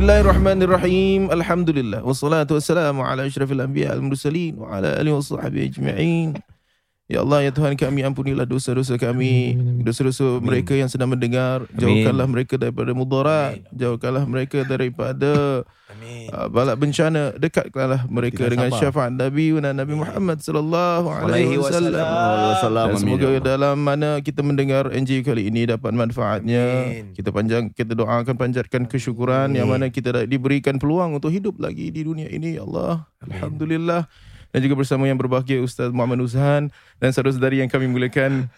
Bismillahirrahmanirrahim. Alhamdulillah. Wassalatu wassalamu ala asyrafil anbiya al mursalin wa ala alihi washabihi ajma'in. Ya Allah ya Tuhan kami ampunilah dosa-dosa kami, dosa-dosa mereka yang sedang mendengar, jauhkanlah mereka daripada mudarat, jauhkanlah mereka daripada uh, balak bencana, dekatkanlah mereka Kita dengan syafaat Nabi dan Nabi Muhammad sallallahu alaihi wasallam. Semoga dalam mana kita mendengar NG kali ini dapat manfaatnya. Amin. Kita panjang kita doakan panjatkan kesyukuran yang mana kita diberikan peluang untuk hidup lagi di dunia ini. Ya Allah. Alhamdulillah. Dan juga bersama yang berbahagia Ustaz Muhammad Uzhan dan saudara-saudari yang kami muliakan.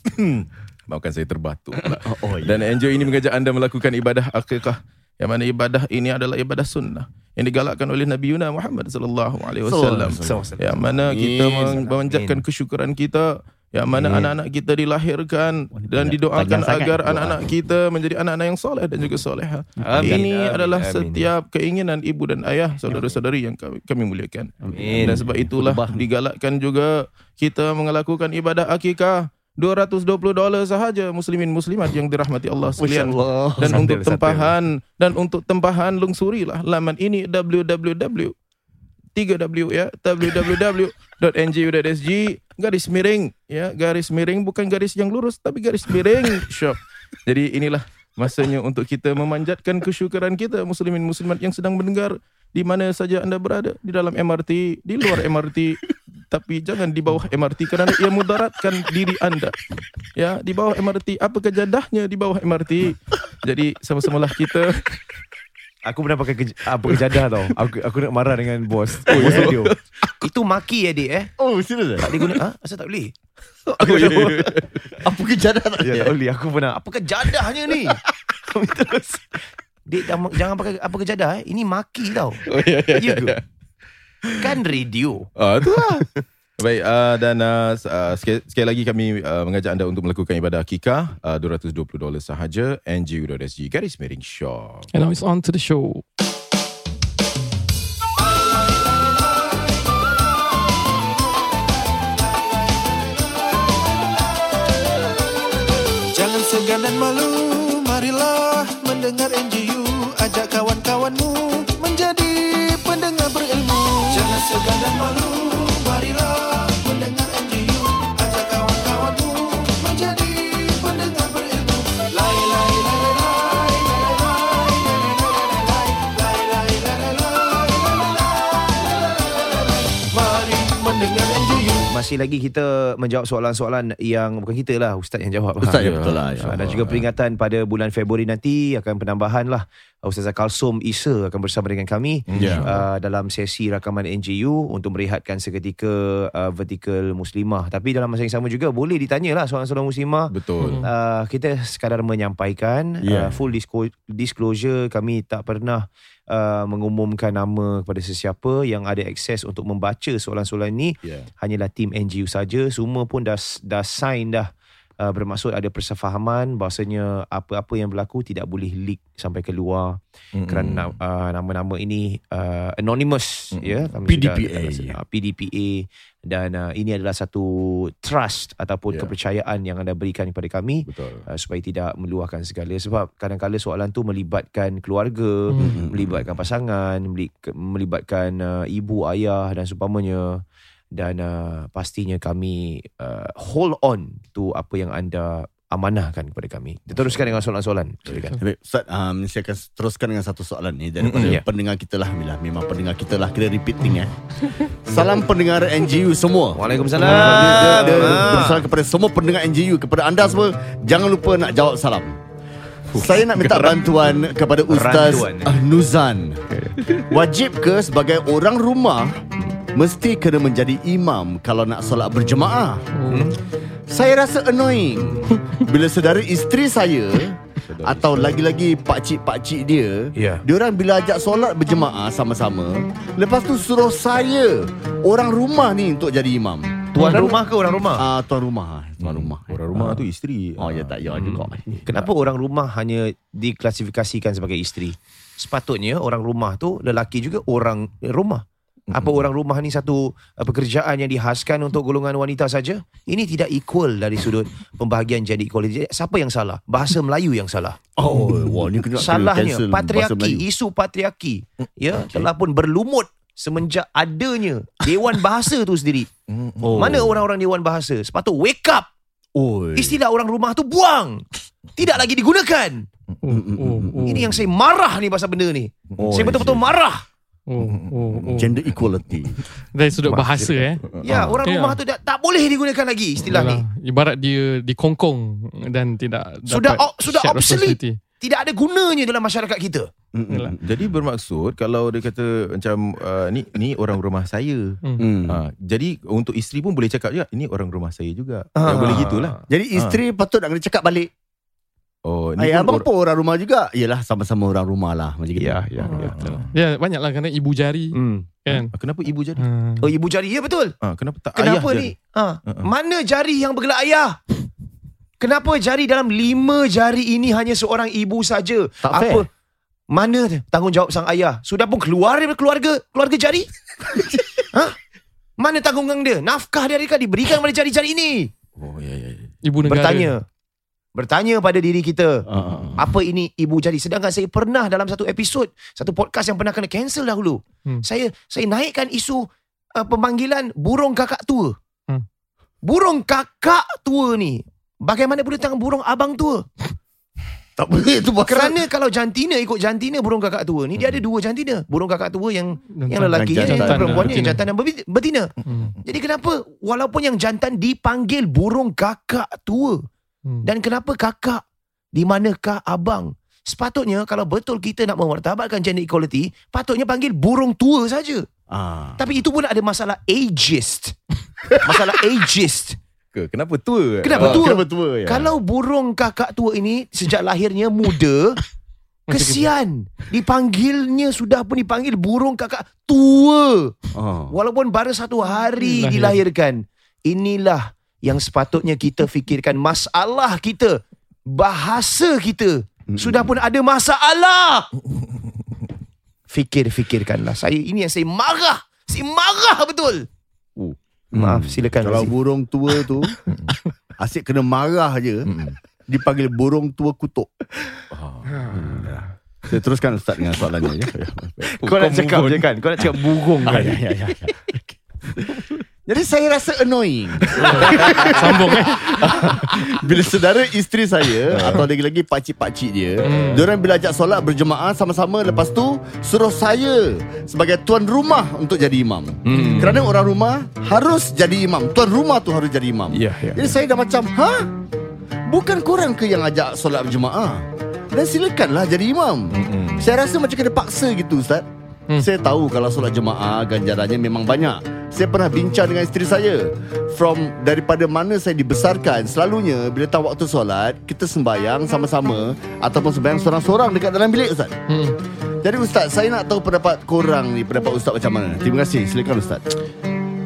Maafkan saya terbatuk pula. Oh, ya. Dan NGO ini mengajak anda melakukan ibadah akikah. Yang mana ibadah ini adalah ibadah sunnah yang digalakkan oleh Nabi Yuna Muhammad sallallahu alaihi wasallam. Yang mana kita memanjatkan kesyukuran kita yang mana anak-anak kita dilahirkan dan didoakan agar anak-anak kita menjadi anak-anak yang soleh dan juga soleha. Amin. Ini Amin. adalah Amin. setiap keinginan ibu dan ayah, saudara-saudari yang kami, kami muliakan. Amin. Dan sebab itulah digalakkan juga kita melakukan ibadah akikah 220 dolar sahaja muslimin muslimat yang dirahmati Allah sekalian. Allah. Dan untuk tempahan dan untuk tempahan lungsurilah laman ini www 3w ya www.ngu.sg garis miring. Ya garis miring bukan garis yang lurus tapi garis miring shop. Jadi inilah masanya untuk kita memanjatkan kesyukuran kita muslimin muslimat yang sedang mendengar di mana saja anda berada. Di dalam MRT di luar MRT tapi jangan di bawah MRT kerana ia mudaratkan diri anda. Ya di bawah MRT apa kejadahnya di bawah MRT jadi sama-samalah kita Aku pernah pakai ke, apa kejadah tau. Aku aku nak marah dengan bos. Oh, bos radio. Itu maki ya dik eh. Oh, serius Tak eh? boleh guna. Ha? Asal tak boleh? Apa kejadah tak? Ya, tak boleh. Aku pernah. Apa kejadahnya ni? Terus. Dik jangan, jangan pakai apa kejadah eh. Ini maki tau. oh, ya, ya, Ya ke? Kan radio. Ah, tu lah. Baik, uh, dan uh, uh, sekali, sekali lagi kami uh, mengajak anda untuk melakukan ibadah akikah uh, 220 dolar sahaja NGU.SG garis miring shop. And now it's on to the show. Jangan segan dan malu, marilah mendengar NGU Ajak kawan-kawanmu menjadi pendengar berilmu Jangan segan dan malu, Masih lagi kita menjawab soalan-soalan yang bukan kita lah Ustaz yang jawab. Ustaz Ha. ya betul lah. Ah, dan juga peringatan pada bulan Februari nanti akan penambahan lah Ustazah Kalsum Isa akan bersama dengan kami Ya. uh, dalam sesi rakaman NGU untuk merehatkan seketika uh, vertikal muslimah. Tapi dalam masa yang sama juga boleh ditanya lah soalan-soalan muslimah. Betul. Uh, kita sekadar menyampaikan Ya. uh, full disclosure kami tak pernah uh, mengumumkan nama kepada sesiapa yang ada akses untuk membaca soalan-soalan ini Ya. hanyalah tim NGU saja semua pun dah dah sign dah uh, bermaksud ada persefahaman bahasanya apa-apa yang berlaku tidak boleh leak sampai keluar Mm-mm. kerana uh, nama-nama ini uh, anonymous Mm-mm. ya kami PDPA. sudah, uh, PDPA dan uh, ini adalah satu trust ataupun Ya. kepercayaan yang anda berikan kepada kami Betul. uh, supaya tidak meluahkan segala sebab kadang-kadang soalan tu melibatkan keluarga Hmm. melibatkan pasangan meli- melibatkan uh, ibu ayah dan seumpamanya dan uh, pastinya kami uh, hold on to apa yang anda amanahkan kepada kami. Kita teruskan dengan soalan-soalan. Baik, Ustaz, um, saya akan teruskan dengan satu soalan ni daripada Mm-mm, ya. pendengar kita lah. Bila memang pendengar kita lah, kita repeating eh. Salam pendengar NGU semua. Waalaikumsalam. Dia, dia, dia Ah. bersalam kepada semua pendengar NGU, kepada anda semua, jangan lupa nak jawab salam. Saya nak minta bantuan kepada Ustaz eh. Nuzan. Wajib ke sebagai orang rumah mesti kena menjadi imam kalau nak solat berjemaah? Saya rasa annoying bila saudara isteri saya atau lagi-lagi pakcik-pakcik dia, Ya. dia orang bila ajak solat berjemaah sama-sama, lepas tu suruh saya orang rumah ni untuk jadi imam. Tuan Dan- rumah ke orang rumah? Ah, tuan rumah, tuan rumah. Orang rumah tu isteri. Oh ya tak ya juga. Kenapa orang rumah hanya diklasifikasikan sebagai isteri? Sepatutnya orang rumah tu lelaki juga orang rumah. Apa orang rumah ni satu uh, pekerjaan yang dihaskan untuk golongan wanita saja? Ini tidak equal dari sudut pembahagian gender equality. Jadi, Siapa yang salah? Bahasa Melayu yang salah. Oh, wah ni kena kena Salahnya bahasa patriarki, isu patriarki ya telah pun berlumut semenjak adanya Dewan Bahasa tu sendiri. Oh. Mana orang-orang Dewan Bahasa? Sepatut wake up. Oh. Istilah orang rumah tu buang. Tidak lagi digunakan. Oh, oh, oh. Ini yang saya marah ni pasal benda ni. Oh, saya betul-betul marah. Oh, oh, oh. Gender equality. Dari sudut bahasa eh. Ya, orang Ya. rumah tu tak, tak boleh digunakan lagi istilah ni. Yalah, Ibarat dia dikongkong dan tidak Sudah dapat o- sudah obsolete. Tidak ada gunanya dalam masyarakat kita. Yalah. Jadi bermaksud kalau dia kata macam uh, ni ni orang rumah saya. Hmm. Ha, jadi untuk isteri pun boleh cakap juga ini orang rumah saya juga. Ah. Ya, boleh gitulah. Jadi isteri patut nak kena cakap balik. Oh, ni Ayah pun abang pun orang rumah juga. Yalah sama-sama orang rumah lah macam gitu. Ya, ya, Oh, ya. betul. Ya, banyaklah kerana ibu jari Hmm. kan. Ah, Kenapa ibu jadi? Ha. Oh, ibu jari. Ya, betul. Ha, kenapa tak Kenapa ayah ni? jadi? Ha, Uh-uh. Mana jari yang bergerak ayah? Kenapa jari dalam lima jari ini hanya seorang ibu saja? Tak Apa? fair. Mana tanggungjawab sang ayah? Sudah pun keluar daripada keluarga keluarga jari? ha? Mana tanggungan dia? Nafkah dia diberikan kepada jari-jari ini? Oh, ya ya. ya. Ibu negara. Bertanya. Bertanya pada diri kita. Ah. Apa ini ibu jari? Sedangkan saya pernah dalam satu episod, satu podcast yang pernah kena cancel dahulu. Hmm. Saya saya naikkan isu uh, pemanggilan burung kakak tua. Hmm. Burung kakak tua ni, bagaimana boleh tangan burung abang tua? Tak boleh tu pasal Kerana kalau jantina ikut jantina burung kakak tua ni, dia ada dua jantina. Burung kakak tua yang yang lelaki yang jantan. perempuan Dan yang jantan dan betina. Hmm. Jadi kenapa walaupun yang jantan dipanggil burung kakak tua, Hmm. dan kenapa kakak? Di manakah abang? Sepatutnya kalau betul kita nak memartabatkan gender equality, patutnya panggil burung tua saja. ah. Tapi itu pun ada masalah ageist. masalah ageist. Ke, kenapa tua? Kenapa Ah, tua? Kenapa tua ya? Kalau burung kakak tua ini sejak lahirnya muda, kesian. Dipanggilnya sudah pun dipanggil burung kakak tua. Ah. Walaupun baru satu hari Lahir. dilahirkan. Inilah yang sepatutnya kita fikirkan masalah kita. Bahasa kita. Sudah pun ada masalah. Fikir-fikirkanlah. Saya ini yang saya marah. Saya marah betul. Oh. Maaf, silakan. Kalau Razif. burung tua tu asyik kena marah je Hmm. dipanggil burung tua kutuk. Ah. Saya teruskan Ustaz dengan soalannya ya. Kau nak cakap je kan? Kau nak cakap burung Ah, kan? ya, ya, ya, ya. Jadi saya rasa annoying Sambung eh. Bila saudara isteri saya Atau lagi-lagi pakcik-pakcik dia Hmm. Diorang bila ajak solat berjemaah sama-sama Lepas tu Suruh saya Sebagai tuan rumah Untuk jadi imam Hmm. Kerana orang rumah Harus jadi imam Tuan rumah tu harus jadi imam Ya, ya. Jadi saya dah macam Ha? Bukan korang ke yang ajak solat berjemaah Dan silakanlah jadi imam Mm-mm. Saya rasa macam kena paksa gitu Ustaz Hmm. Saya tahu kalau solat jemaah Ganjarannya memang banyak Saya pernah bincang dengan isteri saya From daripada mana saya dibesarkan Selalunya bila tahu waktu solat Kita sembahyang sama-sama Ataupun sembahyang seorang-seorang dekat dalam bilik Ustaz Hmm. Jadi Ustaz saya nak tahu pendapat korang ni Pendapat Ustaz macam mana Terima kasih silakan Ustaz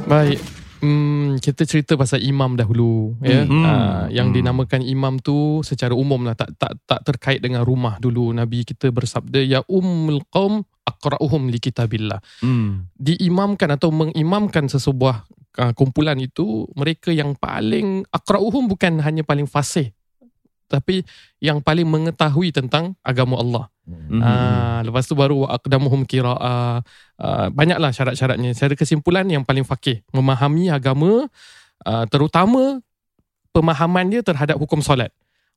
Baik. Hmm, kita cerita pasal imam dahulu ya. Hmm. Uh, yang dinamakan imam tu secara umum lah tak tak tak terkait dengan rumah dulu. Nabi kita bersabda ya ummul qaum aqra'uhum li kitabillah. Hmm. Diimamkan atau mengimamkan sesebuah uh, kumpulan itu mereka yang paling aqra'uhum bukan hanya paling fasih tapi yang paling mengetahui tentang agama Allah. Hmm. Ah, lepas tu baru aqdamuhum qiraah. Uh, banyaklah syarat-syaratnya. Secara kesimpulan yang paling fakih memahami agama uh, terutama pemahaman dia terhadap hukum solat.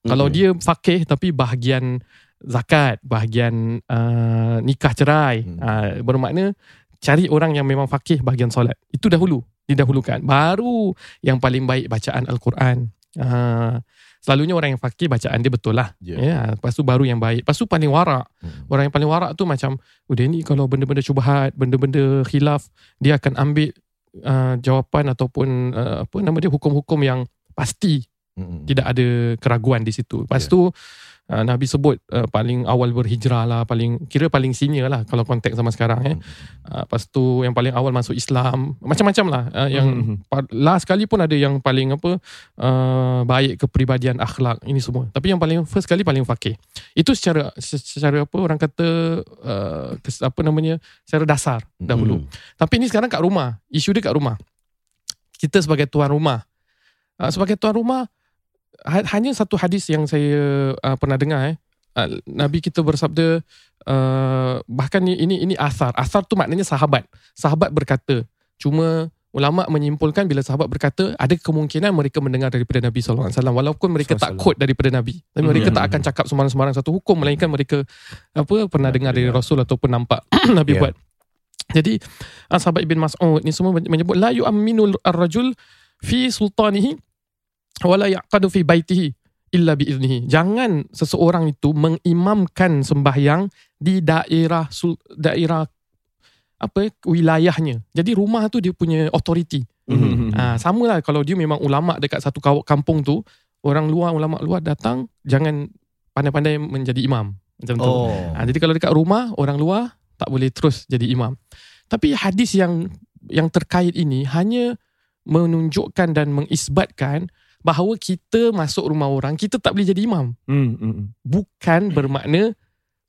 Kalau Mhm. dia fakih tapi bahagian zakat, bahagian uh, nikah cerai, Hmm. uh, bermakna cari orang yang memang fakih bahagian solat. Itu dahulu, didahulukan. Baru yang paling baik bacaan Al-Quran. Uh, selalunya orang yang fakih bacaan dia betul lah. Ya. Ya, lepas tu baru yang baik. Lepas tu paling warak. Hmm. Orang yang paling warak tu macam udah ni kalau benda-benda syubhat, benda-benda khilaf, dia akan ambil uh, jawapan ataupun uh, apa nama dia hukum-hukum yang pasti Mm-mm. tidak ada keraguan di situ. Lepas Ya. tu uh, Nabi sebut uh, paling awal berhijrah lah paling kira paling senior lah kalau konteks zaman sekarang eh. Uh, lepas tu yang paling awal masuk Islam macam-macam lah uh, yang Mhm. pa- last kali pun ada yang paling apa uh, baik kepribadian akhlak ini semua. Tapi yang paling first kali paling fakih itu secara secara apa orang kata uh, kes, apa namanya secara dasar dahulu. Hmm. tapi ini sekarang kat rumah isu dia kat rumah. Kita sebagai tuan rumah. Uh, sebagai tuan rumah hanya satu hadis yang saya uh, pernah dengar eh. Uh, Nabi kita bersabda uh, bahkan ni ini ini asar. Asar tu maknanya sahabat. Sahabat berkata. Cuma ulama menyimpulkan bila sahabat berkata ada kemungkinan mereka mendengar daripada Nabi SAW walaupun mereka tak quote daripada Nabi. Tapi mereka Hmm. tak akan cakap sembarang-sembarang satu hukum. Melainkan mereka apa pernah dengar dari Rasul ataupun nampak Nabi Ya. buat. Jadi uh, sahabat Ibn Mas'ud ni semua menyebut la yu'minul ar-rajul fi sultanihi wala yaqadu fi baitihi illa biiznihi. Jangan seseorang itu mengimamkan sembahyang di daerah daerah apa wilayahnya. Jadi rumah tu dia punya authority. Mhm. Ah sama lah kalau dia memang ulama dekat satu kampung tu, orang luar ulama luar datang jangan pandai-pandai menjadi imam. Macam tu. Oh. Ha, jadi kalau dekat rumah orang luar tak boleh terus jadi imam. Tapi hadis yang yang terkait ini hanya menunjukkan dan mengisbatkan bahawa kita masuk rumah orang kita tak boleh jadi imam. Hmm, hmm, hmm. Bukan bermakna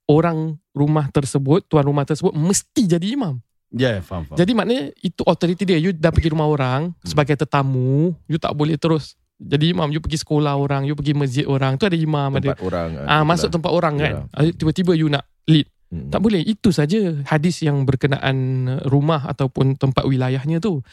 orang rumah tersebut, tuan rumah tersebut mesti jadi imam. Ya, yeah, faham, faham. Jadi maknanya itu authority dia. You dah pergi rumah orang sebagai tetamu, you tak boleh terus jadi imam. You pergi sekolah orang, you pergi masjid orang, tu ada imam, ada Tempat orang. ah masuk tempat orang kan. Ah, Tiba-tiba you nak lead. Hmm. Tak boleh. Itu saja hadis yang berkenaan rumah ataupun tempat wilayahnya tu.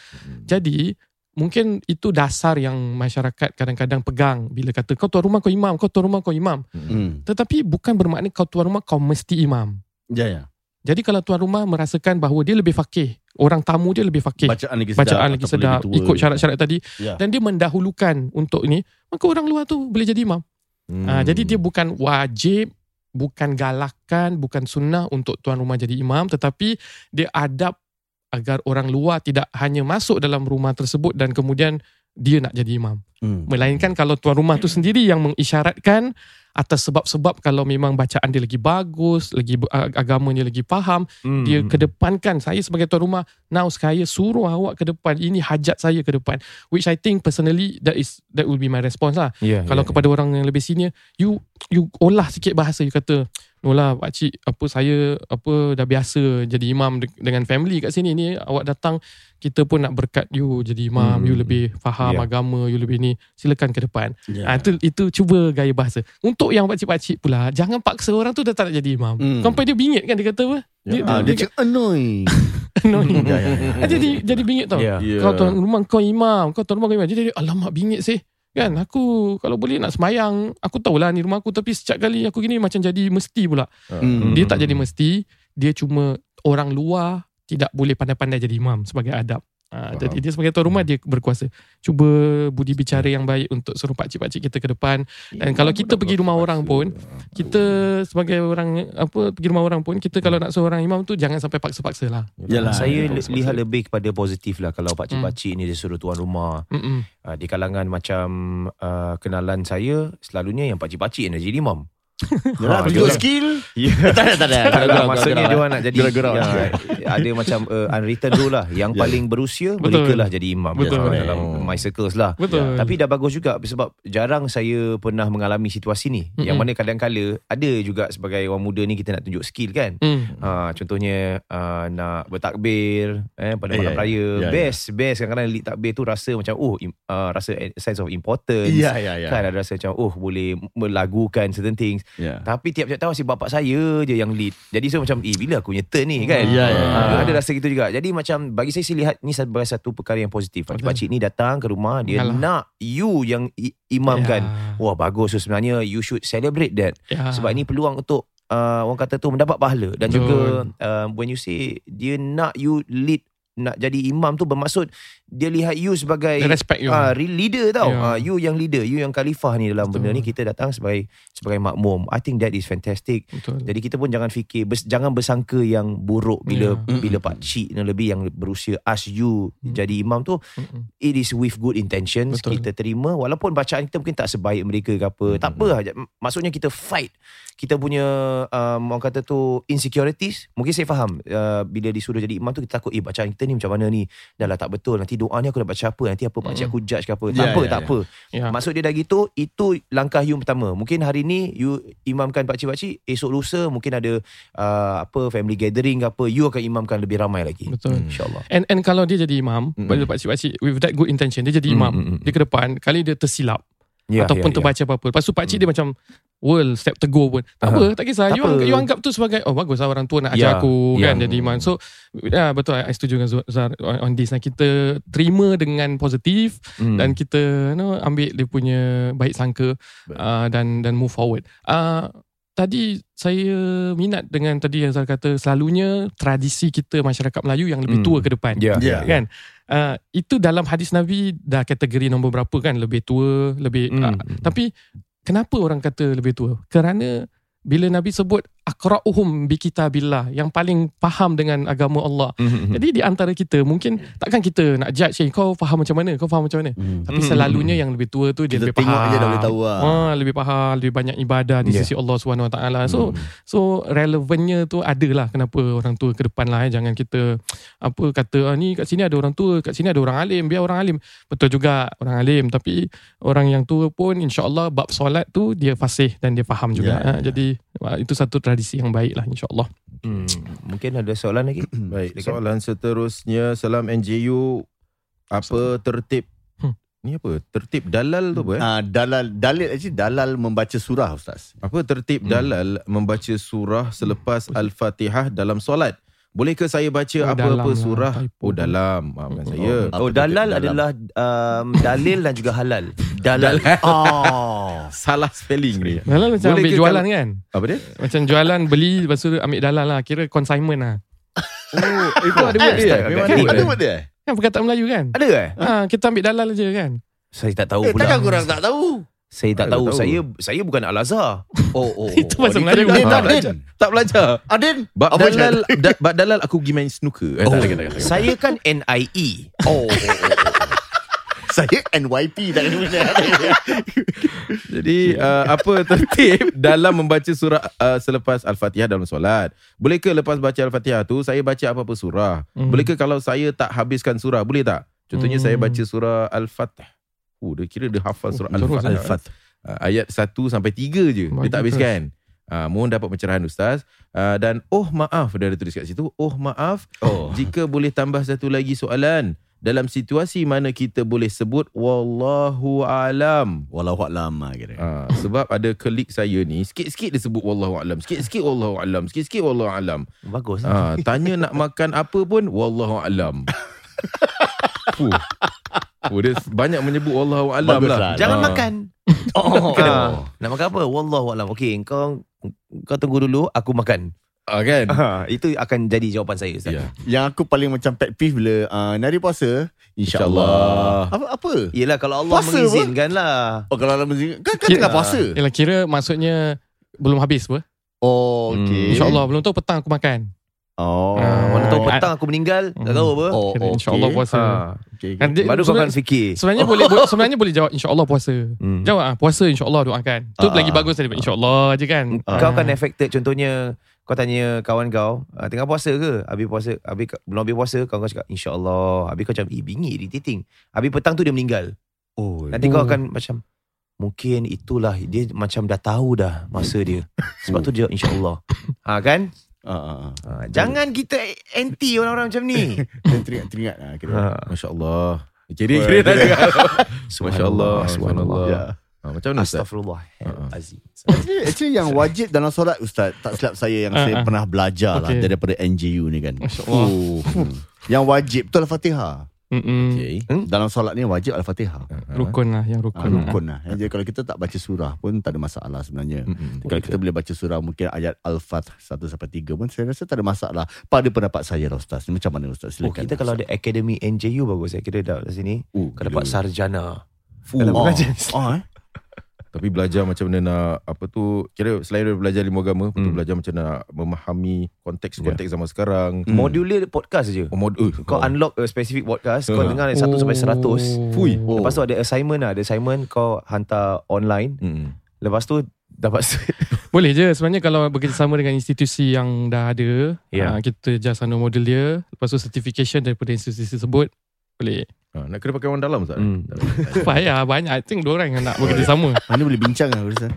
Jadi mungkin itu dasar yang masyarakat kadang-kadang pegang bila kata kau tuan rumah kau imam, kau tuan rumah kau imam. Hmm. Tetapi bukan bermakna kau tuan rumah kau mesti imam. Ya, ya. Jadi kalau tuan rumah merasakan bahawa dia lebih fakih, orang tamu dia lebih fakih, Bacaan lagi sedap. bacaan lagi sedap, lebih tua. ikut syarat-syarat tadi Ya. dan dia mendahulukan untuk ini, maka orang luar tu boleh jadi imam. Hmm. Ah, jadi dia bukan wajib, bukan galakan, bukan sunnah untuk tuan rumah jadi imam, tetapi dia adab agar orang luar tidak hanya masuk dalam rumah tersebut dan kemudian dia nak jadi imam. Hmm. Melainkan kalau tuan rumah tu sendiri yang mengisyaratkan atas sebab-sebab kalau memang bacaan dia lagi bagus, lagi ag- agamanya lagi faham, Hmm, dia kedepankan saya sebagai tuan rumah. Now saya suruh awak ke depan ini hajat saya ke depan. Which I think personally that is that will be my response lah. Ya, kalau ya, kepada orang yang lebih senior you you olah sikit bahasa. You kata no lah pak cik apa saya apa dah biasa jadi imam de- dengan family kat sini ni awak datang kita pun nak berkat you jadi imam Hmm. you lebih faham Ya. agama you lebih ni silakan ke depan Ya. Ah itu itu cuba gaya bahasa untuk yang pak cik-pak cik pula jangan paksa orang tu dah tak nak jadi imam Hmm. sampai dia bingit kan dia kata apa Ya. Ah, dia cakap annoy. annoying Ya, ya, ya. Ah, jadi jadi bingit tau Ya. Ya. kau tuan rumah kau imam Kau tuan rumah kau imam Jadi dia, alamak bingit sih Kan aku Kalau boleh nak semayang Aku tahulah ni rumah aku Tapi setiap kali aku gini Macam jadi mesti pula Hmm. Dia tak jadi mesti Dia cuma Orang luar Tidak boleh pandai-pandai jadi imam Sebagai adab ha. Jadi dia sebagai tuan rumah Dia berkuasa Cuba budi bicara yang baik Untuk suruh pakcik-pakcik kita ke depan Dan kalau kita pergi rumah orang pun Kita sebagai orang Apa Pergi rumah orang pun Kita kalau nak seorang imam tu Jangan sampai paksa-paksa lah Yalah. Saya Ya, li- lihat lebih kepada positif lah kalau pakcik-pakcik ni dia suruh tuan rumah. Mm-mm. Uh, di kalangan macam uh, kenalan saya selalunya yang pakcik-pakcik yang jadi imam. Yalah, Ha, tunjuk skill. Ya. Tak ada, tak ada. Tak lah, maksudnya dia nak jadi Gerak-gerak. ya, ada macam uh, unwritten rule lah yang Ya. paling berusia Betul. mereka lah jadi imam Betul. dalam, dalam my circles lah Betul tapi dah bagus juga sebab jarang saya pernah mengalami situasi ni Mm-mm. yang mana kadang-kala ada juga sebagai orang muda ni kita nak tunjuk skill kan mm. Ha, contohnya uh, nak bertakbir eh, pada Eh, malam ya, raya ya, ya. best best kadang-kadang lead takbir tu rasa macam oh uh, rasa sense of importance Ya, ya, ya. kan ada rasa macam oh boleh melagukan certain things Ya. tapi tiap-tiap tahun si bapak saya je yang lead. Jadi saya macam eh bila aku punya turn ni kan. Ya, ya, Ah, ya. Ada rasa gitu juga. Jadi macam bagi saya saya lihat ni sebagai satu perkara yang positif. Pakcik-pakcik ni datang ke rumah dia Yalah. nak you yang imamkan. Ya. Wah bagus so sebenarnya you should celebrate that. Ya. Sebab ini peluang untuk uh, orang kata tu mendapat pahala dan Betul. juga uh, when you say dia nak you lead nak jadi imam tu bermaksud dia lihat you sebagai respect you. real leader tau. Ya. Ah you yang leader, you yang khalifah ni dalam Betul. benda ni kita datang sebagai sebagai makmum. I think that is fantastic. Betul. Jadi kita pun jangan fikir bers, jangan bersangka yang buruk bila Ya. bila pak cik dan lebih yang berusia ask you Hmm. jadi imam tu Mm-mm. it is with good intentions Betul. kita terima walaupun bacaan kita mungkin tak sebaik mereka ke apa tak apa maksudnya kita fight kita punya um, orang kata tu insecurities mungkin saya faham uh, bila disuruh jadi imam tu kita takut eh bacaan kita ni macam mana ni dah lah tak betul nanti doa ni aku nak baca apa nanti apa pak cik aku judge ke apa tak Ya, apa ya, tak ya. apa Ya. Maksud dia dah gitu Itu langkah you pertama Mungkin hari ni You imamkan pakcik-pakcik Esok lusa Mungkin ada uh, Apa Family gathering ke apa You akan imamkan lebih ramai lagi Betul. InsyaAllah And and kalau dia jadi imam, Mm-mm. mm pakcik-pakcik with that good intention dia jadi imam. Mm-mm. Dia ke depan kali dia tersilap ya, ataupun ya, terbaca apa-apa. Lepas tu pakcik dia macam world step tegur pun. Tak Aha. apa, tak kisah. Tak You, apa. anggap, you anggap tu sebagai oh bagus lah orang tua nak Ya, ajar aku ya. kan jadi imam. So ya betul I setuju dengan Zar on, on this. Nah, kita terima dengan positif Hmm. dan kita you know, ambil dia punya baik sangka uh, dan dan move forward. Uh, tadi saya minat dengan tadi yang Zar kata selalunya tradisi kita masyarakat Melayu yang lebih Hmm. tua ke depan. Ya, Ya. Kan? Uh, itu dalam hadis Nabi dah kategori nombor berapa kan lebih tua, lebih Hmm. uh, tapi kenapa orang kata lebih tua? Kerana bila Nabi sebut aqra'uhum bi kitabillah yang paling faham dengan agama Allah. Hmm. Jadi di antara kita mungkin takkan kita nak judge eh, kau faham macam mana, kau faham macam mana. Hmm. Tapi Hmm. selalunya yang lebih tua tu dia Kita lebih tengok faham. je dah boleh tahu lah. Ah, lebih faham, lebih banyak ibadah di Ya. sisi Allah Subhanahu Wa Taala. So Hmm. so relevannya tu adalah kenapa orang tua ke depan lah eh. jangan kita apa kata ah, ni kat sini ada orang tua, kat sini ada orang alim, biar orang alim. Betul juga orang alim tapi orang yang tua pun insya-Allah bab solat tu dia fasih dan dia faham juga. Ya, Ah, Jadi itu satu tradisi yang baik lah insya-Allah. Hmm. Mungkin ada soalan lagi Baik, Silakan. soalan seterusnya Salam NJU Apa tertib Hmm. Ni apa? Tertib dalal tu apa eh? Ah, dalal dalil actually dalal membaca surah ustaz. Apa tertib Hmm. dalal membaca surah selepas Al-Fatihah dalam solat? Bolehkah saya baca Oh, apa-apa dalam lah, surah? typo. Oh dalam, maafkan Oh. saya. Oh tu dalal dalam? adalah um, dalil dan juga halal Dalal Oh. Salah spelling ni. Dalam macam Boleh ambil ke jualan kan? Apa dia? Macam jualan beli lepas tu ambil dalal lah. Kira consignment lah. Oh, itu ada word dia. Memang ada word dia. Kan perkataan Melayu kan? Ada ke? Ha, kita ambil dalal je kan? Saya tak tahu Eh, pula takkan korang tak tahu? Saya tak Tak tahu. tahu. Saya saya bukan Al-Azhar Oh, oh. Itu oh. bahasa Ni Melayu. kena- Din, Tak tak, belajar. Tak belajar. Adin. Bab Apa dalal, da, bab dalal aku pergi main snooker. Eh, Oh, tak ada, tak ada, tak ada. saya kan NIE. Oh. oh, oh, oh. Saya NYP tak kena. Jadi uh, apa tertib dalam membaca surah uh, selepas Al-Fatihah dalam solat? Bolehkah lepas baca Al-Fatihah tu saya baca apa-apa surah? Hmm. Bolehkah kalau saya tak habiskan surah? Boleh tak? Contohnya Hmm. saya baca surah Al-Fatih. Oh, dia kira dia hafal surah Oh, terus, Al-Fatih. Al-Fat. Uh, ayat 1 sampai 3 je. Dia Bagus. tak habiskan. Uh, mohon dapat pencerahan Ustaz. Uh, dan oh maaf, dia ada tulis kat situ. Oh maaf, Oh. jika boleh tambah satu lagi soalan. Dalam situasi mana kita boleh sebut Wallahu alam. Walau a'lam ah, kira. Ha, sebab ada klik saya ni sikit-sikit dia sebut wallahu alam, sikit-sikit wallahu alam, sikit-sikit wallahu alam. Bagus. Ha, tanya nak makan apa pun wallahu alam. Fuh. Oh, dia banyak menyebut wallahu alam Bagus lah. lah. Jangan Ha. makan. Oh. Ah, Nak makan apa? Wallahu alam. Okey, kau kau tunggu dulu, aku makan. Ha, kan? Ha, itu akan jadi jawapan saya Ustaz. Ya. Yang aku paling macam pet peeve bila uh, nari puasa, insya-Allah. Apa apa? Yelah kalau Allah Puasa mengizinkan lah. Oh kalau dalam kan kan Kira- tengah puasa. Yalah kira maksudnya belum habis apa? Oh, okey. Hmm. InsyaAllah belum tahu petang aku makan. Oh. Ah, Mana tahu Oh. petang aku meninggal, tak Hmm. tahu apa. Oh, Kira okey. InsyaAllah puasa. Ha. Okay. Dia- Baru kau akan sebenarnya, fikir. sebenarnya boleh bo- sebenarnya boleh jawab insya-Allah puasa. Hmm. Jawab ah puasa insya-Allah doakan. Tu Ah. lagi bagus daripada insya-Allah je kan. Kau Ah. akan affected contohnya kau tanya kawan kau uh, tengah puasa ke habis puasa habis belum habis puasa kawan kau cakap insyaallah habis kau macam eh bingit irritating habis petang tu dia meninggal Oh. nanti kau Oh. akan macam mungkin itulah dia macam dah tahu dah masa dia sebab tu dia insyaallah ha kan Ah, ah, ah. ha, jangan kita anti orang-orang macam ni Dan teringat-teringat lah kira. ha. Masya-Allah. Kira Oh, kira dia- tadi. subhanallah Subhanallah. subhanallah Ha, macam mana Ustaz? astagfirullah Ha. azim Actually, actually yang wajib dalam solat Ustaz Tak silap saya yang Ah, saya ah. pernah belajar lah Okey. Daripada NJU ni kan Masya-Allah. Oh. Yang wajib betul Al-Fatihah Mm-mm. Okay. Dalam solat ni wajib Al-Fatihah. Rukun lah yang Ah, rukun. lah. rukun lah. Jadi kalau kita tak baca surah pun tak ada masalah sebenarnya. Mm-mm. Kalau kita boleh baca surah mungkin ayat Al-Fat 1 sampai 3 pun saya rasa tak ada masalah. Pada pendapat saya lah Ustaz. Macam mana Ustaz? Oh, Silakan. kita kalau ada Akademi NJU bagus saya kira dah kat sini. uh, Kalau dapat sarjana. uh, dalam oh, oh, eh? Tapi belajar macam mana nak apa tu kira selain daripada belajar ilmu agama, hmm. betul belajar macam mana nak memahami konteks-konteks zaman sekarang. Hmm. Modul dia podcast je. Oh, mod, uh, Kau oh. unlock a specific podcast, kau Ah. dengar dari 1 sampai 100. Fui. Oh. Lepas tu ada assignment lah. Ada assignment kau hantar online. Mm. Lepas tu dapat Boleh je sebenarnya kalau bekerjasama dengan institusi yang dah ada, Ya. yeah. kita just anu model dia, lepas tu certification daripada institusi tersebut, boleh. Ha, nak kena pakai orang dalam Ustaz? Hmm. Payah banyak. I think dua orang yang nak bekerjasama. Mana boleh bincang lah Ustaz?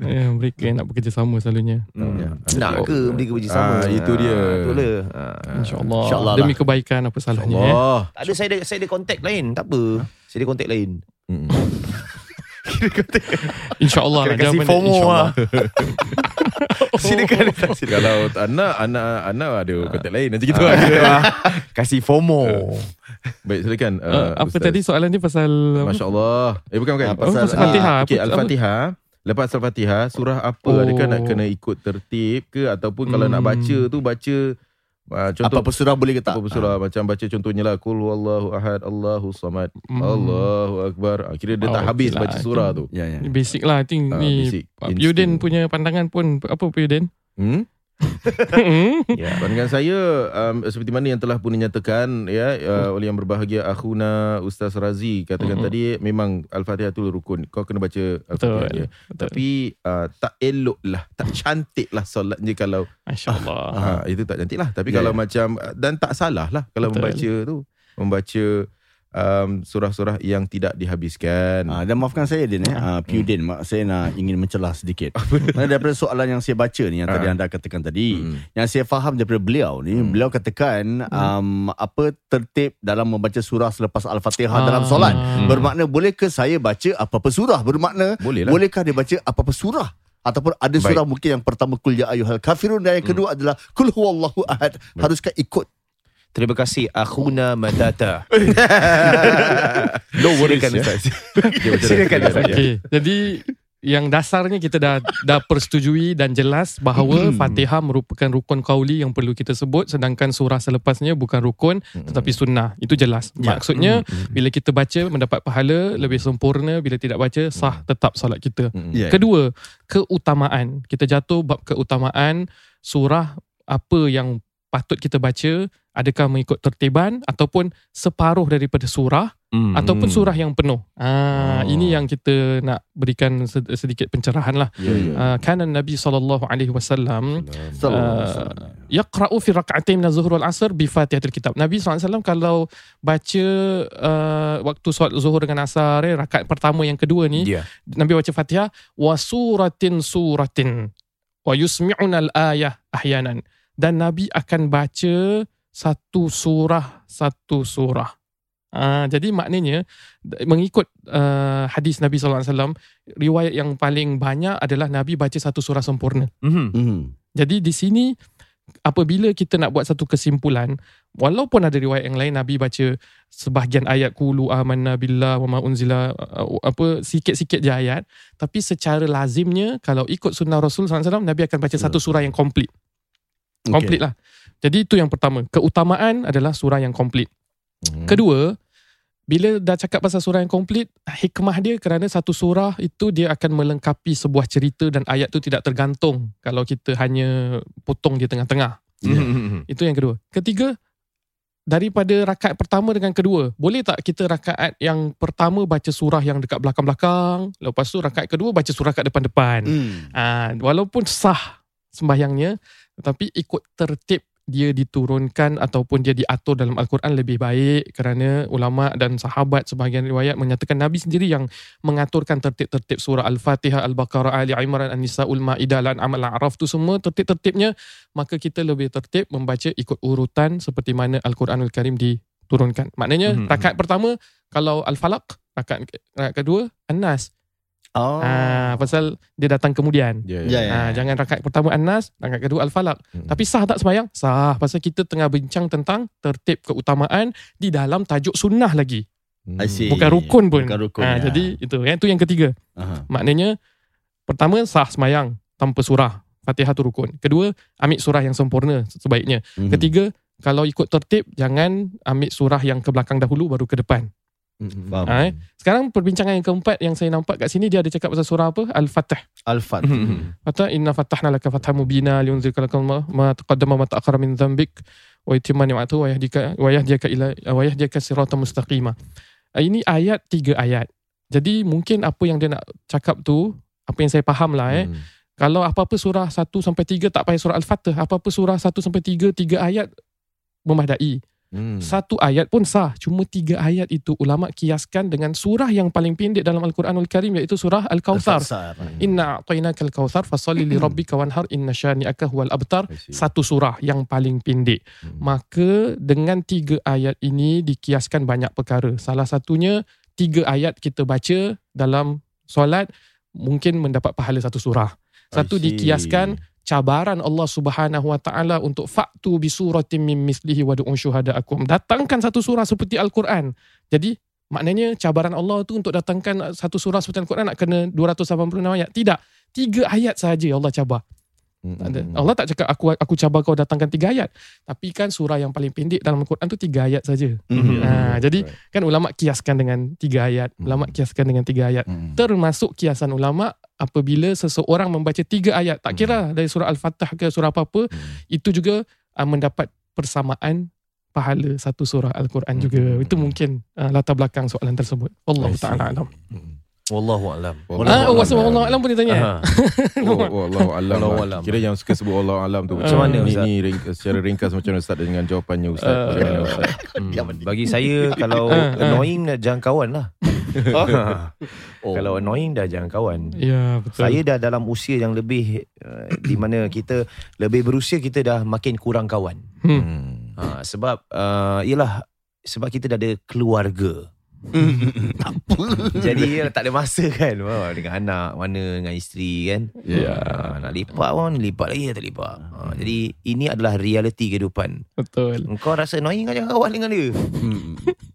yeah, mereka yang nak bekerjasama selalunya. Ya. Nak ke mereka bekerjasama? Ah, itu dia. Ah, Betul lah. Ah. InsyaAllah. Demi lah. kebaikan apa salahnya. Eh. Tak ada saya ada saya ada kontak lain. Tak apa. Saya ada kontak lain. Mm. InsyaAllah lah. FOMO insyaAllah. Silakan. Kalau tak nak anak anak ada kontak lain nanti kita Ah. ada. Kasih FOMO. Baik silakan. Uh, uh, apa Ustaz. tadi soalan ni pasal apa? Masya-Allah. Eh bukan bukan. Ah, pasal- pasal Fatihah. Okey, Apa- Al-Fatihah. Lepas Al-Fatihah, surah apa? Oh. Adakah nak kena ikut tertib ke ataupun kalau nak Hmm. baca tu baca uh, contoh Apa-apa surah boleh ke tak? apa surah macam baca contohnya lah Qul huwallahu ahad Allahu samad Hmm. Allahu akbar. Ah, Kira dia Oh, tak habis lah. baca surah tu. Ya, ya. Ni Basic lah I think Ah, ni. Yudin punya pandangan pun Apa Pak Yudin? Hmm? Hmm? Ya. Pandangan saya um, seperti mana yang telah pun dinyatakan ya uh, oleh yang berbahagia akhuna Ustaz Razi katakan Mm-mm. tadi memang Al-Fatihah tu rukun. Kau kena baca Al-Fatihah Betul. dia. Betul. Tapi uh, tak elok lah, tak cantik lah solatnya kalau InsyaAllah uh, itu tak cantik lah. Tapi Ya, kalau ya. macam dan tak salah lah kalau Betul. membaca tu membaca um, surah-surah yang tidak dihabiskan. Ah, dan maafkan saya Din eh. Ah, Piu Din, mak saya nak ingin mencelah sedikit. Mana daripada soalan yang saya baca ni yang tadi Ah. anda katakan tadi, Hmm. yang saya faham daripada beliau ni, beliau katakan um, apa tertib dalam membaca surah selepas Al-Fatihah dalam Ah. solat. Hmm. Bermakna bolehkah saya baca apa-apa surah? Bermakna Boleh lah. bolehkah dia baca apa-apa surah? Ataupun ada Baik. surah mungkin yang pertama kul ya ayyuhal kafirun dan yang kedua adalah kul huwallahu ahad. Haruskah ikut? Terima kasih Akhuna Madata. No worries Silakan ya. Ustaz. Macam Silakan, mana? Ustaz. Okay Jadi yang dasarnya kita dah dah persetujui dan jelas bahawa Fatihah merupakan rukun kauli yang perlu kita sebut sedangkan surah selepasnya bukan rukun tetapi sunnah. Itu jelas. Ya. Maksudnya bila kita baca mendapat pahala lebih sempurna bila tidak baca sah tetap solat kita. Mm-mm. Ya. Kedua, keutamaan. Kita jatuh bab keutamaan surah apa yang patut kita baca, adakah mengikut tertiban ataupun separuh daripada surah Hmm. ataupun surah yang penuh. Ah, Oh. ini yang kita nak berikan sed- sedikit pencerahan lah. Ya, ya. Ah, kan Nabi sallallahu alaihi wasallam uh, wasallam. yaqra'u fi rak'atain min az-zuhr wal 'asr bi Fatihatil Kitab. Nabi SAW kalau baca uh, waktu solat zuhur dengan asar eh, rakaat pertama yang kedua ni Ya. Nabi baca Fatihah wa suratin suratin wa yusmi'una al-ayah ahyanan dan Nabi akan baca satu surah satu surah. Uh, jadi maknanya mengikut uh, hadis Nabi SAW riwayat yang paling banyak adalah Nabi baca satu surah sempurna. Mhm. Mhm. Jadi di sini apabila kita nak buat satu kesimpulan walaupun ada riwayat yang lain Nabi baca sebahagian ayat qulu amanna billah wa ma unzila uh, apa sikit-sikit je ayat tapi secara lazimnya kalau ikut sunnah Rasul SAW Nabi akan baca satu surah yang komplit komplit lah jadi itu yang pertama keutamaan adalah surah yang komplit Mhm. Kedua, bila dah cakap pasal surah yang komplit, hikmah dia kerana satu surah itu dia akan melengkapi sebuah cerita dan ayat tu tidak tergantung kalau kita hanya potong di tengah-tengah. Mhm. Itu yang kedua. Ketiga, daripada rakaat pertama dengan kedua, boleh tak kita rakaat yang pertama baca surah yang dekat belakang-belakang, lepas tu rakaat kedua baca surah kat depan-depan. Hmm. Ah, walaupun sah sembahyangnya tetapi ikut tertib dia diturunkan ataupun dia diatur dalam al-Quran lebih baik kerana ulama dan sahabat sebahagian riwayat menyatakan Nabi sendiri yang mengaturkan tertib-tertib surah Al-Fatihah, Al-Baqarah, Ali Imran, An-Nisaul Maidah, Al-An'am, Al-A'raf tu semua tertib-tertibnya maka kita lebih tertib membaca ikut urutan seperti mana Al-Quranul Karim diturunkan. Maknanya Mhm. rakaat pertama kalau Al-Falaq, rakaat, rakaat kedua An-Nas. Oh. Ah, pasal dia datang kemudian. Ya, Ya, ya. Ah, jangan rakaat pertama An-Nas, rakaat kedua Al-Falaq. Hmm. Tapi sah tak sembahyang? Sah. Pasal kita tengah bincang tentang tertib keutamaan di dalam tajuk sunnah lagi. I see. Bukan rukun pun. Bukan rukun. Ah, ya. Jadi itu. Yang tu yang ketiga. Aha. Maknanya pertama sah sembahyang tanpa surah. Fatihah tu rukun. Kedua, ambil surah yang sempurna sebaiknya. Mhm. Ketiga, kalau ikut tertib jangan ambil surah yang ke belakang dahulu baru ke depan. Hmm. Faham. Ah, eh. Sekarang perbincangan yang keempat yang saya nampak kat sini dia ada cakap pasal surah apa? Al-Fatih. Al-Fat. Hmm. Kata inna fatahna laka fathan mubina liyunzirka lakum ma, ma taqaddama ma ta'akhkhara min dhanbik wa yutimma ni'matahu wa yahdika wa yahdika ila wa yahdika siratan mustaqima. Ah, Ini ayat tiga ayat. Jadi mungkin apa yang dia nak cakap tu apa yang saya faham lah eh. Hmm. Kalau apa-apa surah 1 sampai 3 tak payah surah Al-Fatih. Apa-apa surah 1 sampai 3 tiga ayat memadai. Hmm. Satu ayat pun sah. Cuma tiga ayat itu ulama kiaskan dengan surah yang paling pendek dalam Al-Quranul Karim iaitu surah Al-Kautsar. Al-Kautsar. Inna a'tainaka al-kautsar fasalli li rabbika wanhar inna syani'aka huwal abtar. Satu surah yang paling pendek. Hmm. Maka dengan tiga ayat ini dikiaskan banyak perkara. Salah satunya tiga ayat kita baca dalam solat mungkin mendapat pahala satu surah. Satu dikiaskan cabaran Allah Subhanahu Wa Taala untuk faktu bi suratin min mislihi wa du'un syuhadaakum. Datangkan satu surah seperti Al-Quran. Jadi maknanya cabaran Allah tu untuk datangkan satu surah seperti Al-Quran nak kena 286 ayat. Tidak. Tiga ayat sahaja Allah cabar. Hmm. Ada. Allah tak cakap aku aku cabar kau datangkan tiga ayat. Tapi kan surah yang paling pendek dalam Al-Quran tu tiga ayat saja. Mhm. Ha, jadi Right. kan ulama kiaskan dengan tiga ayat. Ulama kiaskan dengan tiga ayat. Mhm. Termasuk kiasan ulama apabila seseorang membaca tiga ayat. Tak kira dari surah Al-Fatah ke surah apa-apa. Hmm. Itu juga uh, mendapat persamaan pahala satu surah Al-Quran juga. Hmm. Itu mungkin uh, latar belakang soalan tersebut. Allah. Taala alam. Hmm. Wallahu alam. Ah, oh, wasma Allah alam pun dia tanya. Aha. Oh, oh, Allah alam. Allah lah. alam. Kira yang suka sebut Allah alam tu. Macam mana, Ni, Ustaz? ni ring, secara ringkas macam mana Ustaz dengan jawapannya Ustaz. Uh, Macam mana Ustaz? Hmm. Bagi saya kalau Ah, ah. annoying jangan kawan lah. Oh. Kalau annoying dah jangan kawan. Ya, betul. Saya dah dalam usia yang lebih uh, di mana kita lebih berusia kita dah makin kurang kawan. Hmm. Hmm. Ha, sebab uh, ialah sebab kita dah ada keluarga. Jadi ya, tak ada masa kan oh, dengan anak mana dengan isteri kan. Ya. Ha, nak lipat pun lipat lagi tak lipat. Ha, jadi ini adalah realiti kehidupan. Betul. Engkau rasa annoying kan kawan dengan dia. Hmm.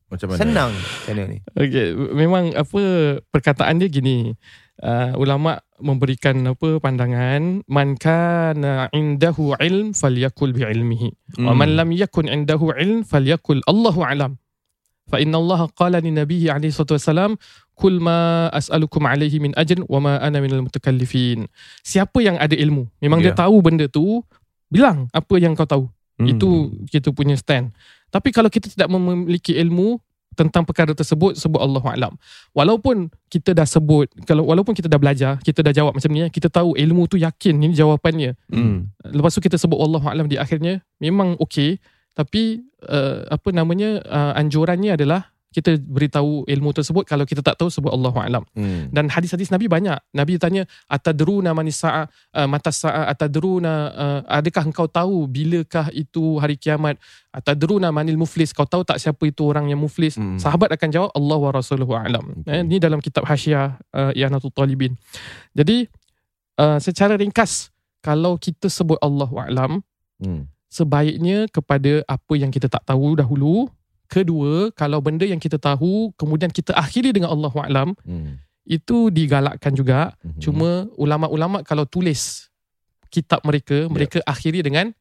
Macam mana? Senang channel ni. Okay, memang apa perkataan dia gini. Uh, ulama memberikan apa pandangan man kana indahu ilm falyakul bi ilmihi wa man lam yakun indahu ilm falyakul Allahu alam fa inna Allah qala li nabiyyi alaihi salatu wasalam kul ma as'alukum alaihi min ajrin wa ma ana minal mutakallifin siapa yang ada ilmu memang dia Ya. tahu benda tu bilang apa yang kau tahu Hmm. itu kita punya stand. Tapi kalau kita tidak memiliki ilmu tentang perkara tersebut sebut Allah alam. Walaupun kita dah sebut kalau walaupun kita dah belajar, kita dah jawab macam ni, kita tahu ilmu tu yakin ini jawapannya. Hmm. Lepas tu kita sebut Allah alam di akhirnya memang okey, tapi uh, apa namanya uh, anjurannya adalah kita beritahu ilmu tersebut kalau kita tak tahu sebut Allah alam. Hmm. Dan hadis-hadis Nabi banyak. Nabi tanya, atadruna manis sa'a, uh, mata sa'a, atadruna, uh, adakah engkau tahu bilakah itu hari kiamat? Atadruna manil muflis, kau tahu tak siapa itu orang yang muflis? Hmm. Sahabat akan jawab, Allah wa rasuluhu a'lam. Okay. Eh, ini dalam kitab Hasyiah uh, I'anatul Talibin. Jadi, uh, secara ringkas, kalau kita sebut Allah wa'alam, Hmm. Sebaiknya kepada apa yang kita tak tahu dahulu. Kedua, kalau benda yang kita tahu, kemudian kita akhiri dengan Allah wa'alam, Hmm. itu digalakkan juga. Hmm. Cuma ulama-ulama kalau tulis kitab mereka, mereka akhiri dengan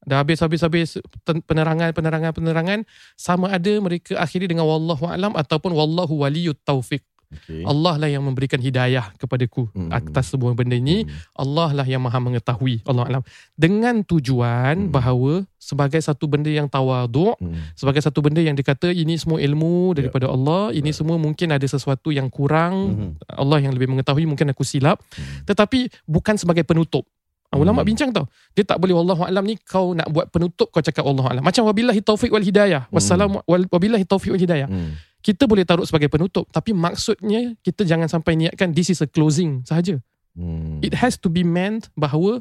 dah habis-habis-habis ten- penerangan penerangan penerangan sama ada mereka akhiri dengan wallahu alam ataupun wallahu waliyut taufiq. Okay. Allah lah yang memberikan hidayah kepadaku Hmm. atas sebuah benda ini. Hmm. Allah lah yang maha mengetahui. Allah alam. Dengan tujuan Hmm. bahawa sebagai satu benda yang tawaduk, Hmm. sebagai satu benda yang dikata ini semua ilmu daripada Allah, ini Right. semua mungkin ada sesuatu yang kurang, Mhm. Allah yang lebih mengetahui mungkin aku silap Hmm. tetapi bukan sebagai penutup Ah, ulama Hmm. bincang tau dia tak boleh wallahu alam ni kau nak buat penutup kau cakap wallahu alam macam wabillahi taufik wal hidayah wassalamu wal- wabillahi taufik wal hidayah Hmm. Kita boleh taruh sebagai penutup tapi maksudnya kita jangan sampai niatkan this is a closing sahaja Hmm. it has to be meant bahawa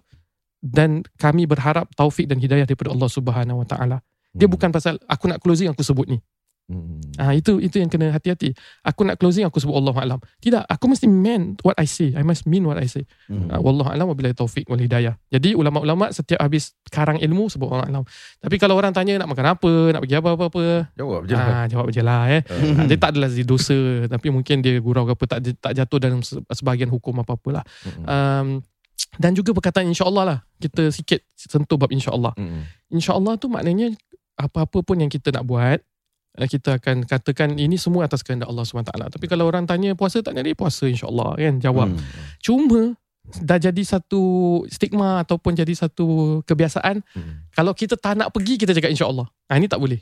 dan kami berharap taufik dan hidayah daripada Allah Subhanahu wa taala dia Hmm. bukan pasal aku nak closing aku sebut ni Hmm. Ah itu itu yang kena hati-hati. Aku nak closing aku sebut Allah alam. Tidak, aku mesti mean what I say. I must mean what I say. Hmm. Uh, wallahu alam wabillahi taufik wal hidayah. Jadi ulama-ulama setiap habis karang ilmu sebut Allah alam. Tapi kalau orang tanya nak makan apa, nak pergi apa apa apa, Jawab je lah. ah jawab je lah eh. Ah, dia tak adalah dosa tapi mungkin dia gurau ke apa tak tak jatuh dalam se- sebahagian hukum apa-apalah. Hmm. Um, dan juga perkataan insya-Allah lah. Kita sikit sentuh bab insya-Allah. Hmm. InsyaAllah tu maknanya apa-apa pun yang kita nak buat, kita akan katakan ini semua atas kehendak Allah SWT. Tapi kalau orang tanya puasa tak jadi puasa insyaAllah kan jawab. Hmm. Cuma dah jadi satu stigma ataupun jadi satu kebiasaan Hmm. kalau kita tak nak pergi kita cakap insyaAllah. Ha, ini tak boleh.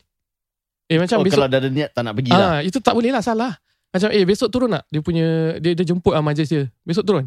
Eh macam Oh, besok kalau dah ada niat tak nak pergi lah. ah itu tak boleh lah salah. Macam eh besok turun tak? Dia punya dia dia jemput ah majlis dia. Besok turun.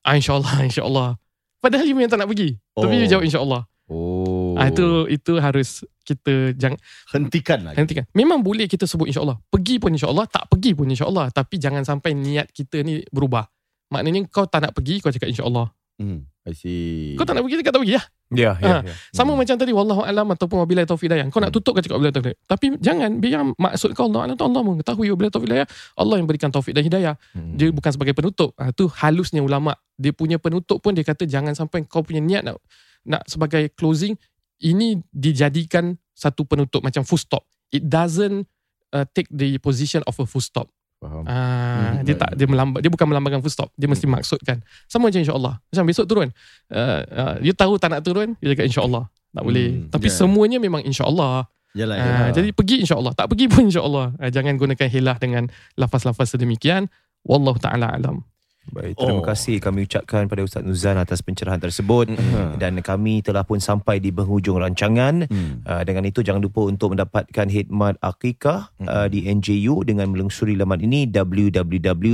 Ah insyaallah insyaallah. Padahal you yang tak nak pergi. Tapi Oh. dia jawab insyaallah. Oh. Ah itu itu harus kita jangan hentikan lah. Hentikan. Memang boleh kita sebut insyaAllah. Pergi pun insyaAllah. Tak pergi pun insyaAllah. Tapi jangan sampai niat kita ni berubah. Maknanya kau tak nak pergi, kau cakap insyaAllah. Hmm. I see. Kau tak nak pergi, cakap tak pergi lah. Ya, ya, Ah. ya. Sama macam tadi, Wallahu alam ataupun wabillahi taufiq dayang. Kau nak tutup, kau cakap wabillahi taufiq dayang. Tapi jangan, biar maksud kau Allah alam tu Allah mengetahui wabillahi taufiq dayang. Allah yang berikan taufik dan hidayah. Hmm. Dia bukan sebagai penutup. Ah, tu halusnya ulama. Dia punya penutup pun dia kata jangan sampai kau punya niat nak, nak sebagai closing ini dijadikan satu penutup macam full stop. It doesn't uh, take the position of a full stop. Faham. Ah, Hmm, dia tak dia melambang dia bukan melambangkan full stop. Dia mesti maksudkan. Sama macam insya-Allah. Macam besok turun. Uh, uh, dia tahu tak nak turun, dia cakap insya-Allah. Tak boleh. Hmm, Tapi ya. semuanya memang insya-Allah. Yalah, Ah, yalah. jadi pergi insya-Allah. Tak pergi pun insya-Allah. Ah, jangan gunakan hilah dengan lafaz-lafaz sedemikian. Wallahu taala alam. Baik, terima Oh. kasih kami ucapkan pada Ustaz Nuzan atas pencerahan tersebut Mhm. dan kami telah pun sampai di penghujung rancangan. Hmm. Uh, dengan itu jangan lupa untuk mendapatkan khidmat akikah uh, di NJU dengan melungsuri laman ini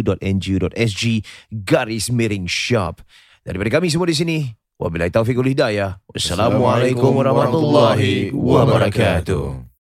www.nju.sg garis miring shop. Daripada kami semua di sini, wabillahi taufiq wal hidayah. Wassalamualaikum warahmatullahi wabarakatuh.